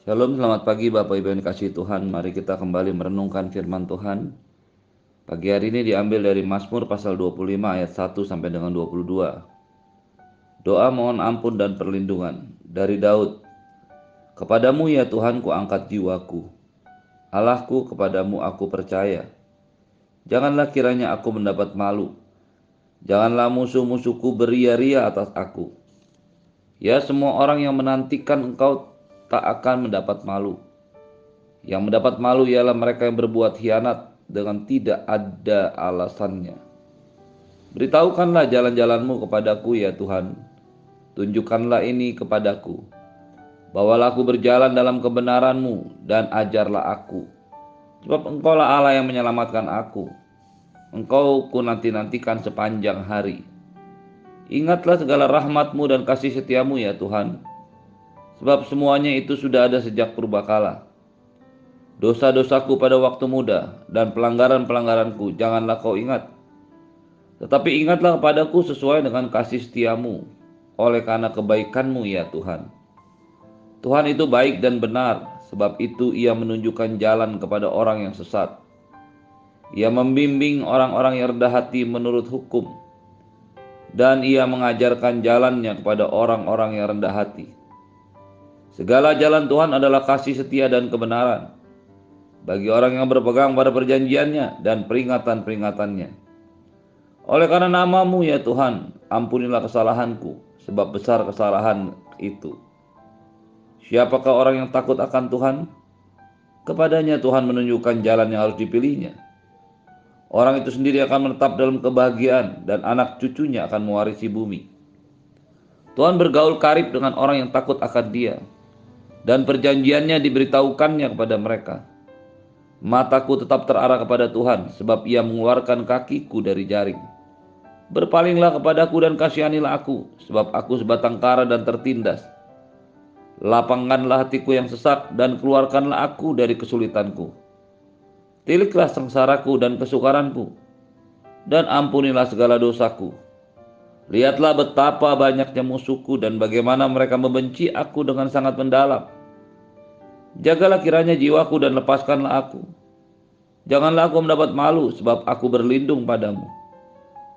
Shalom, selamat pagi Bapak Ibu yang dikasih Tuhan. Mari kita kembali merenungkan firman Tuhan. Pagi hari ini diambil dari Mazmur pasal 25 ayat 1 sampai dengan 22. Doa mohon ampun dan perlindungan dari Daud. Kepadamu ya Tuhan ku angkat jiwaku. Allahku kepadamu aku percaya. Janganlah kiranya aku mendapat malu. Janganlah musuh-musuhku beria-ria atas aku. Ya semua orang yang menantikan engkau tak akan mendapat malu. Yang mendapat malu ialah mereka yang berbuat hianat dengan tidak ada alasannya. Beritahukanlah jalan-jalanmu kepadaku ya Tuhan. Tunjukkanlah ini kepadaku. Bawalah aku berjalan dalam kebenaranmu dan ajarlah aku. Sebab engkaulah Allah yang menyelamatkan aku. Engkau ku nanti-nantikan sepanjang hari. Ingatlah segala rahmatmu dan kasih setiamu ya Tuhan. Sebab semuanya itu sudah ada sejak purbakala. Dosa-dosaku pada waktu muda dan pelanggaran-pelanggaranku janganlah kau ingat. Tetapi ingatlah kepadaku sesuai dengan kasih setiamu oleh karena kebaikanmu ya Tuhan. Tuhan itu baik dan benar, sebab itu ia menunjukkan jalan kepada orang yang sesat. Ia membimbing orang-orang yang rendah hati menurut hukum dan ia mengajarkan jalannya kepada orang-orang yang rendah hati. Segala jalan Tuhan adalah kasih setia dan kebenaran bagi orang yang berpegang pada perjanjiannya dan peringatan-peringatannya. Oleh karena namamu ya Tuhan, ampunilah kesalahanku, sebab besar kesalahan itu. Siapakah orang yang takut akan Tuhan? Kepadanya Tuhan menunjukkan jalan yang harus dipilihnya Orang itu sendiri akan menetap dalam kebahagiaan dan anak cucunya akan mewarisi bumi. Tuhan bergaul karib dengan orang yang takut akan dia dan perjanjiannya diberitahukannya kepada mereka. Mataku tetap terarah kepada Tuhan sebab ia mengeluarkan kakiku dari jaring. Berpalinglah kepadaku dan kasihanilah aku sebab aku sebatang kara dan tertindas. Lapangkanlah hatiku yang sesak dan keluarkanlah aku dari kesulitanku Tiliklah sengsaraku dan kesukaranku, dan ampunilah segala dosaku. Lihatlah betapa banyaknya musuhku dan bagaimana mereka membenci aku dengan sangat mendalam. Jagalah kiranya jiwaku dan lepaskanlah aku. Janganlah aku mendapat malu sebab aku berlindung padamu.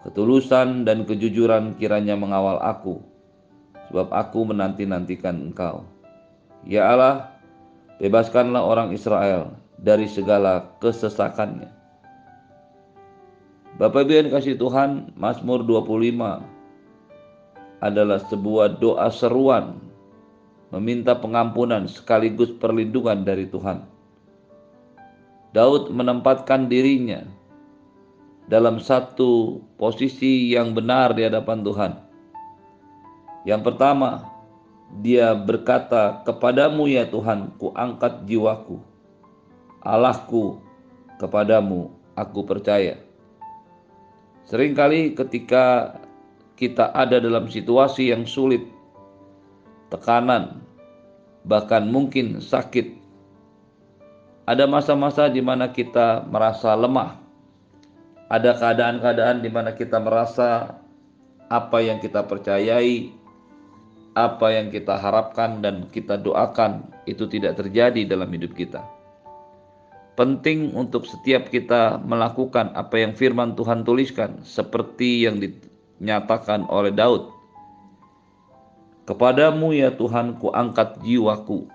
Ketulusan dan kejujuran kiranya mengawal aku, sebab aku menanti-nantikan engkau. Ya Allah, bebaskanlah orang Israel dari segala kesesakannya. Bapak Ibu yang kasih Tuhan, Mazmur 25 adalah sebuah doa seruan meminta pengampunan sekaligus perlindungan dari Tuhan. Daud menempatkan dirinya dalam satu posisi yang benar di hadapan Tuhan. Yang pertama, dia berkata, "Kepadamu ya Tuhan, ku angkat jiwaku." Allahku, kepadamu aku percaya. Seringkali ketika kita ada dalam situasi yang sulit, tekanan, bahkan mungkin sakit, ada masa-masa di mana kita merasa lemah. Ada keadaan-keadaan di mana kita merasa apa yang kita percayai, apa yang kita harapkan dan kita doakan itu tidak terjadi dalam hidup kita. Penting untuk setiap kita melakukan apa yang firman Tuhan tuliskan seperti yang dinyatakan oleh Daud. Kepadamu ya Tuhan ku angkat jiwaku.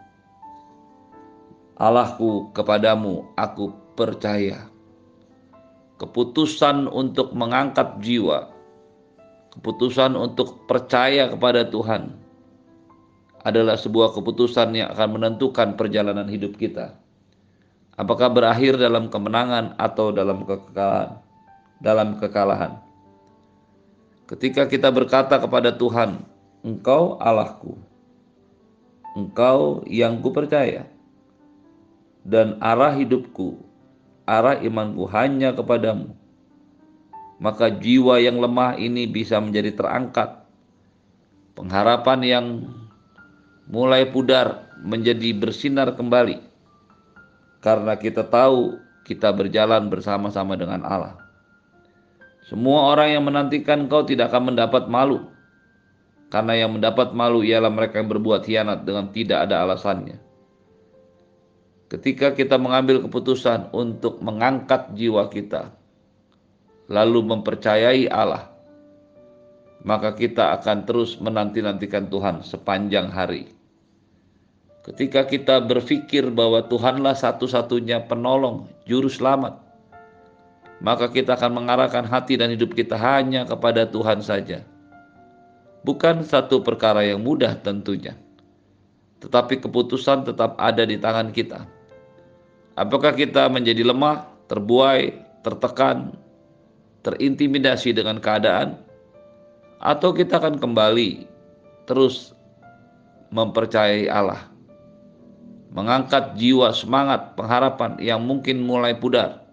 Allahku kepadamu aku percaya. Keputusan untuk mengangkat jiwa, keputusan untuk percaya kepada Tuhan adalah sebuah keputusan yang akan menentukan perjalanan hidup kita Apakah berakhir dalam kemenangan atau dalam kekalahan? Dalam kekalahan. Ketika kita berkata kepada Tuhan, Engkau Allahku, Engkau yang ku percaya, dan arah hidupku, arah imanku hanya kepadamu, maka jiwa yang lemah ini bisa menjadi terangkat. Pengharapan yang mulai pudar menjadi bersinar kembali karena kita tahu kita berjalan bersama-sama dengan Allah. Semua orang yang menantikan kau tidak akan mendapat malu. Karena yang mendapat malu ialah mereka yang berbuat hianat dengan tidak ada alasannya. ketika kita mengambil keputusan untuk mengangkat jiwa kita, lalu mempercayai Allah, maka kita akan terus menanti-nantikan Tuhan sepanjang hari. Ketika kita berpikir bahwa Tuhanlah satu-satunya penolong, juru selamat, maka kita akan mengarahkan hati dan hidup kita hanya kepada Tuhan saja. Bukan satu perkara yang mudah tentunya, tetapi keputusan tetap ada di tangan kita. Apakah kita menjadi lemah, terbuai, tertekan, terintimidasi dengan keadaan, atau kita akan kembali terus mempercayai Allah, mengangkat jiwa semangat pengharapan yang mungkin mulai pudar,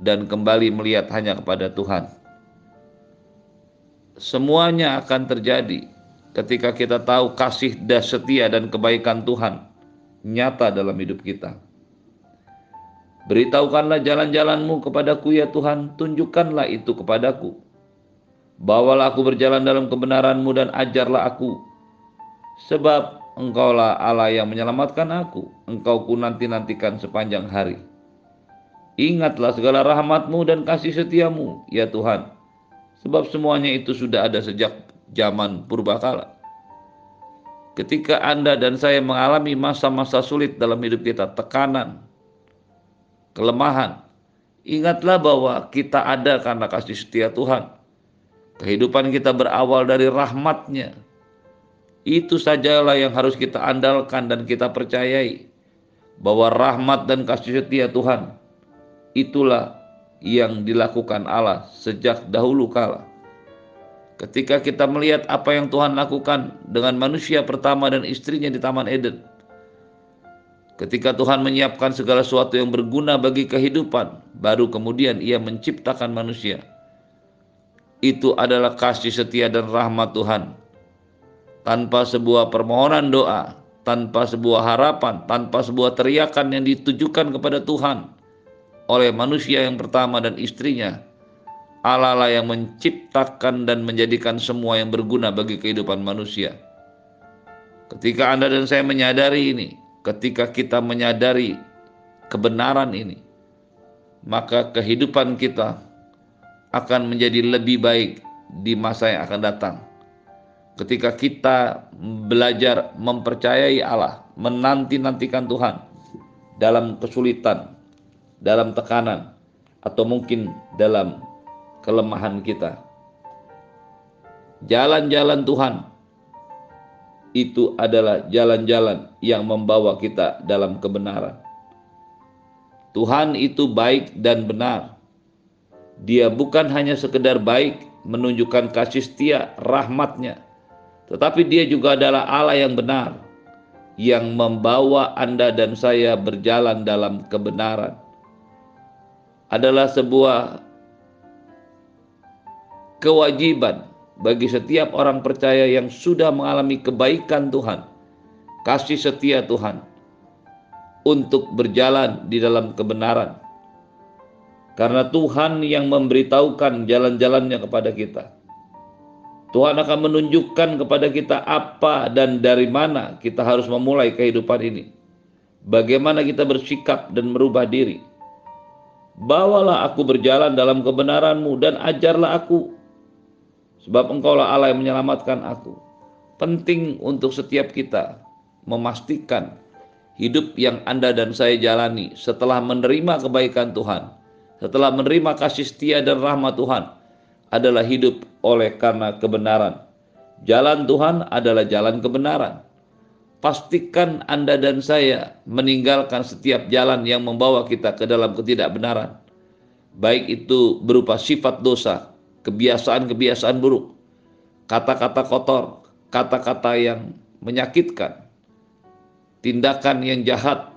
dan kembali melihat hanya kepada Tuhan. Semuanya akan terjadi ketika kita tahu kasih dan setia dan kebaikan Tuhan nyata dalam hidup kita. Beritahukanlah jalan-jalanmu kepadaku ya Tuhan, tunjukkanlah itu kepadaku. Bawalah aku berjalan dalam kebenaranmu dan ajarlah aku. Sebab engkaulah Allah yang menyelamatkan aku, engkau ku nanti-nantikan sepanjang hari. Ingatlah segala rahmatmu dan kasih setiamu, ya Tuhan. Sebab semuanya itu sudah ada sejak zaman purbakala. Ketika Anda dan saya mengalami masa-masa sulit dalam hidup kita, tekanan, kelemahan. Ingatlah bahwa kita ada karena kasih setia Tuhan. Kehidupan kita berawal dari rahmatnya. Itu sajalah yang harus kita andalkan dan kita percayai. Bahwa rahmat dan kasih setia Tuhan. Itulah yang dilakukan Allah sejak dahulu kala. Ketika kita melihat apa yang Tuhan lakukan dengan manusia pertama dan istrinya di Taman Eden Ketika Tuhan menyiapkan segala sesuatu yang berguna bagi kehidupan, baru kemudian Ia menciptakan manusia. Itu adalah kasih setia dan rahmat Tuhan. Tanpa sebuah permohonan doa, tanpa sebuah harapan, tanpa sebuah teriakan yang ditujukan kepada Tuhan oleh manusia yang pertama dan istrinya, Allah lah yang menciptakan dan menjadikan semua yang berguna bagi kehidupan manusia. Ketika Anda dan saya menyadari ini, ketika kita menyadari kebenaran ini, maka kehidupan kita akan menjadi lebih baik di masa yang akan datang. Ketika kita belajar mempercayai Allah, menanti-nantikan Tuhan dalam kesulitan, dalam tekanan, atau mungkin dalam kelemahan kita. Jalan-jalan Tuhan itu adalah jalan-jalan yang membawa kita dalam kebenaran. Tuhan itu baik dan benar. Dia bukan hanya sekedar baik menunjukkan kasih setia rahmatnya, tetapi dia juga adalah Allah yang benar yang membawa Anda dan saya berjalan dalam kebenaran. Adalah sebuah kewajiban bagi setiap orang percaya yang sudah mengalami kebaikan Tuhan, kasih setia Tuhan, untuk berjalan di dalam kebenaran. Karena Tuhan yang memberitahukan jalan-jalannya kepada kita. Tuhan akan menunjukkan kepada kita apa dan dari mana kita harus memulai kehidupan ini. Bagaimana kita bersikap dan merubah diri. Bawalah aku berjalan dalam kebenaranmu dan ajarlah aku Sebab engkaulah Allah yang menyelamatkan aku. Penting untuk setiap kita memastikan hidup yang Anda dan saya jalani setelah menerima kebaikan Tuhan, setelah menerima kasih setia dan rahmat Tuhan adalah hidup oleh karena kebenaran. Jalan Tuhan adalah jalan kebenaran. Pastikan Anda dan saya meninggalkan setiap jalan yang membawa kita ke dalam ketidakbenaran. Baik itu berupa sifat dosa, kebiasaan-kebiasaan buruk, kata-kata kotor, kata-kata yang menyakitkan, tindakan yang jahat,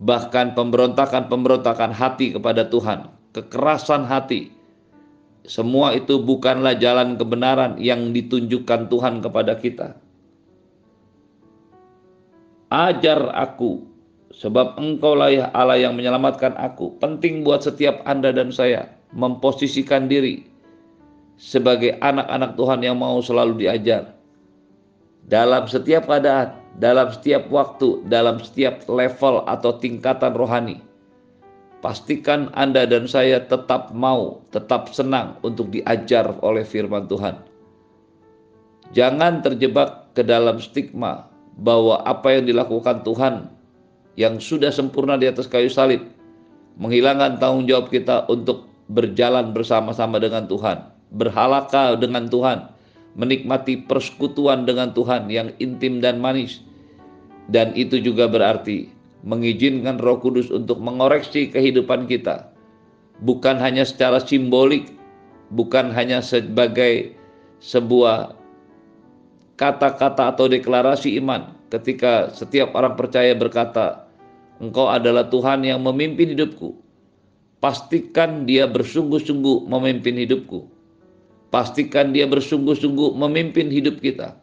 bahkan pemberontakan-pemberontakan hati kepada Tuhan, kekerasan hati. Semua itu bukanlah jalan kebenaran yang ditunjukkan Tuhan kepada kita. Ajar aku, sebab engkaulah ya Allah yang menyelamatkan aku. Penting buat setiap Anda dan saya memposisikan diri sebagai anak-anak Tuhan yang mau selalu diajar. dalam setiap keadaan, dalam setiap waktu, dalam setiap level atau tingkatan rohani. Pastikan Anda dan saya tetap mau, tetap senang untuk diajar oleh firman Tuhan. Jangan terjebak ke dalam stigma bahwa apa yang dilakukan Tuhan yang sudah sempurna di atas kayu salib menghilangkan tanggung jawab kita untuk berjalan bersama-sama dengan Tuhan, berhalaka dengan Tuhan, menikmati persekutuan dengan Tuhan yang intim dan manis. Dan itu juga berarti mengizinkan Roh Kudus untuk mengoreksi kehidupan kita, bukan hanya secara simbolik, bukan hanya sebagai sebuah kata-kata atau deklarasi iman ketika setiap orang percaya berkata, "Engkau adalah Tuhan yang memimpin hidupku." Pastikan dia bersungguh-sungguh memimpin hidupku Pastikan dia bersungguh-sungguh memimpin hidup kita.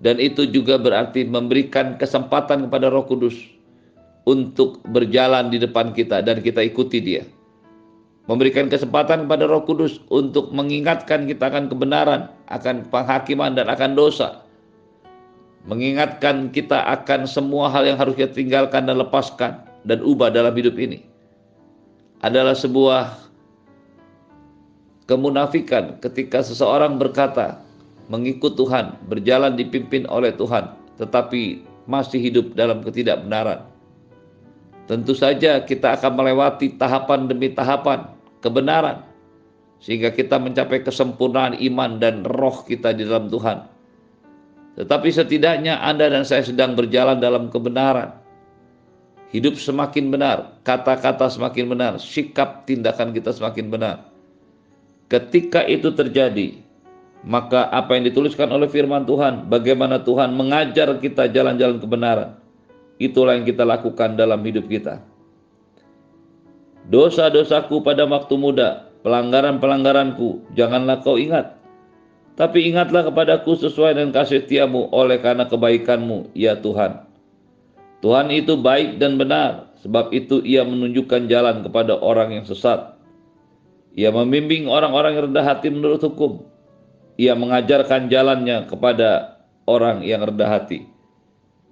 Dan itu juga berarti memberikan kesempatan kepada Roh Kudus untuk berjalan di depan kita dan kita ikuti dia. Memberikan kesempatan kepada Roh Kudus untuk mengingatkan kita akan kebenaran, akan penghakiman dan akan dosa. Mengingatkan kita akan semua hal yang harus kita tinggalkan dan lepaskan dan ubah dalam hidup ini. Adalah sebuah kemunafikan ketika seseorang berkata mengikut Tuhan, berjalan dipimpin oleh Tuhan, tetapi masih hidup dalam ketidakbenaran. Tentu saja kita akan melewati tahapan demi tahapan kebenaran sehingga kita mencapai kesempurnaan iman dan roh kita di dalam Tuhan. Tetapi setidaknya Anda dan saya sedang berjalan dalam kebenaran. Hidup semakin benar, kata-kata semakin benar, sikap tindakan kita semakin benar. Ketika itu terjadi, maka apa yang dituliskan oleh firman Tuhan, bagaimana Tuhan mengajar kita jalan-jalan kebenaran, itulah yang kita lakukan dalam hidup kita. Dosa-dosaku pada waktu muda, pelanggaran-pelanggaranku, janganlah kau ingat. Tapi ingatlah kepadaku sesuai dengan kasih setiamu oleh karena kebaikanmu, ya Tuhan. Tuhan itu baik dan benar, sebab itu ia menunjukkan jalan kepada orang yang sesat ia membimbing orang-orang yang rendah hati menurut hukum. Ia mengajarkan jalannya kepada orang yang rendah hati.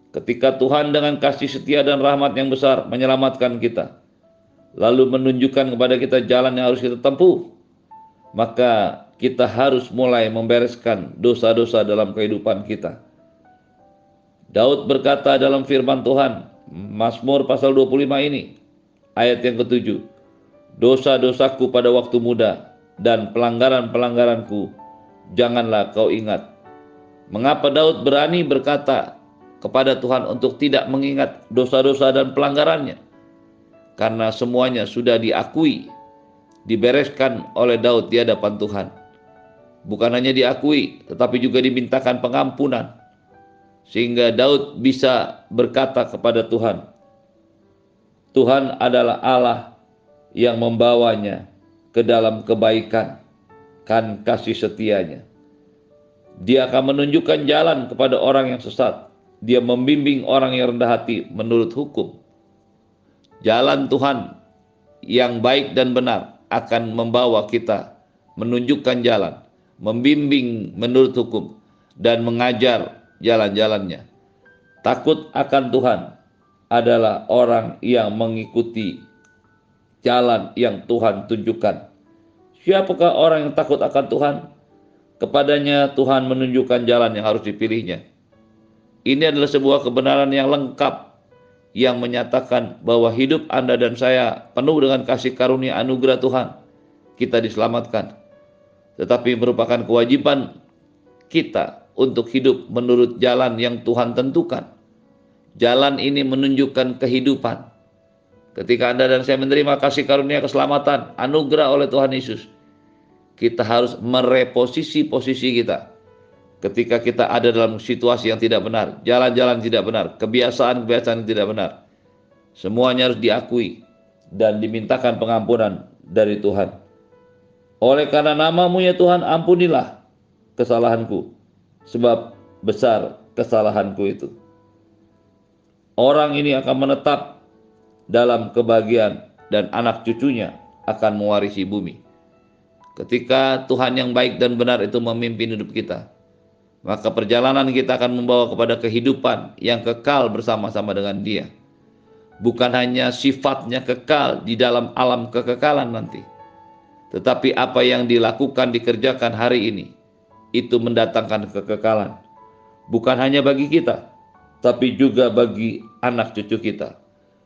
Ketika Tuhan dengan kasih setia dan rahmat yang besar menyelamatkan kita, lalu menunjukkan kepada kita jalan yang harus kita tempuh, maka kita harus mulai membereskan dosa-dosa dalam kehidupan kita. Daud berkata dalam firman Tuhan, Mazmur pasal 25 ini, ayat yang ketujuh, dosa-dosaku pada waktu muda dan pelanggaran-pelanggaranku janganlah kau ingat. Mengapa Daud berani berkata kepada Tuhan untuk tidak mengingat dosa-dosa dan pelanggarannya? Karena semuanya sudah diakui, dibereskan oleh Daud di hadapan Tuhan. Bukan hanya diakui, tetapi juga dimintakan pengampunan. Sehingga Daud bisa berkata kepada Tuhan, Tuhan adalah Allah yang membawanya ke dalam kebaikan kan kasih setianya. Dia akan menunjukkan jalan kepada orang yang sesat. Dia membimbing orang yang rendah hati menurut hukum. Jalan Tuhan yang baik dan benar akan membawa kita menunjukkan jalan, membimbing menurut hukum, dan mengajar jalan-jalannya. Takut akan Tuhan adalah orang yang mengikuti jalan yang Tuhan tunjukkan. Siapakah orang yang takut akan Tuhan? Kepadanya Tuhan menunjukkan jalan yang harus dipilihnya. Ini adalah sebuah kebenaran yang lengkap yang menyatakan bahwa hidup Anda dan saya penuh dengan kasih karunia anugerah Tuhan. Kita diselamatkan. Tetapi merupakan kewajiban kita untuk hidup menurut jalan yang Tuhan tentukan. Jalan ini menunjukkan kehidupan Ketika Anda dan saya menerima kasih karunia keselamatan, anugerah oleh Tuhan Yesus, kita harus mereposisi posisi kita. Ketika kita ada dalam situasi yang tidak benar, jalan-jalan tidak benar, kebiasaan-kebiasaan tidak benar, semuanya harus diakui dan dimintakan pengampunan dari Tuhan. Oleh karena namamu ya Tuhan, ampunilah kesalahanku, sebab besar kesalahanku itu. Orang ini akan menetap dalam kebahagiaan dan anak cucunya akan mewarisi bumi. Ketika Tuhan yang baik dan benar itu memimpin hidup kita, maka perjalanan kita akan membawa kepada kehidupan yang kekal bersama-sama dengan Dia. Bukan hanya sifatnya kekal di dalam alam kekekalan nanti, tetapi apa yang dilakukan, dikerjakan hari ini itu mendatangkan kekekalan, bukan hanya bagi kita, tapi juga bagi anak cucu kita.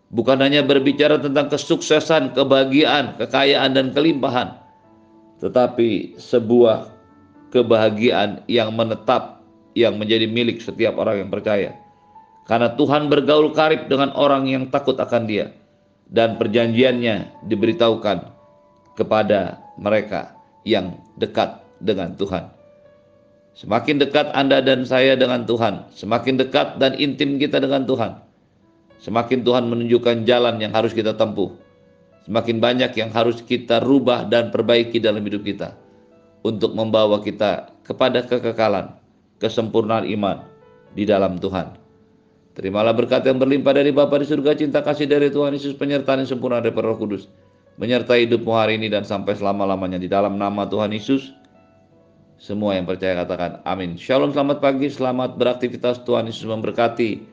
Bukan hanya berbicara tentang kesuksesan, kebahagiaan, kekayaan, dan kelimpahan, tetapi sebuah kebahagiaan yang menetap yang menjadi milik setiap orang yang percaya. Karena Tuhan bergaul karib dengan orang yang takut akan Dia dan perjanjiannya diberitahukan kepada mereka yang dekat dengan Tuhan. Semakin dekat Anda dan saya dengan Tuhan, semakin dekat dan intim kita dengan Tuhan, semakin Tuhan menunjukkan jalan yang harus kita tempuh. Semakin banyak yang harus kita rubah dan perbaiki dalam hidup kita untuk membawa kita kepada kekekalan, kesempurnaan iman di dalam Tuhan. Terimalah berkat yang berlimpah dari Bapa di surga, cinta kasih dari Tuhan Yesus, penyertaan yang sempurna dari Roh Kudus, menyertai hidupmu hari ini dan sampai selama-lamanya di dalam nama Tuhan Yesus. Semua yang percaya katakan amin. Shalom, selamat pagi, selamat beraktivitas. Tuhan Yesus memberkati.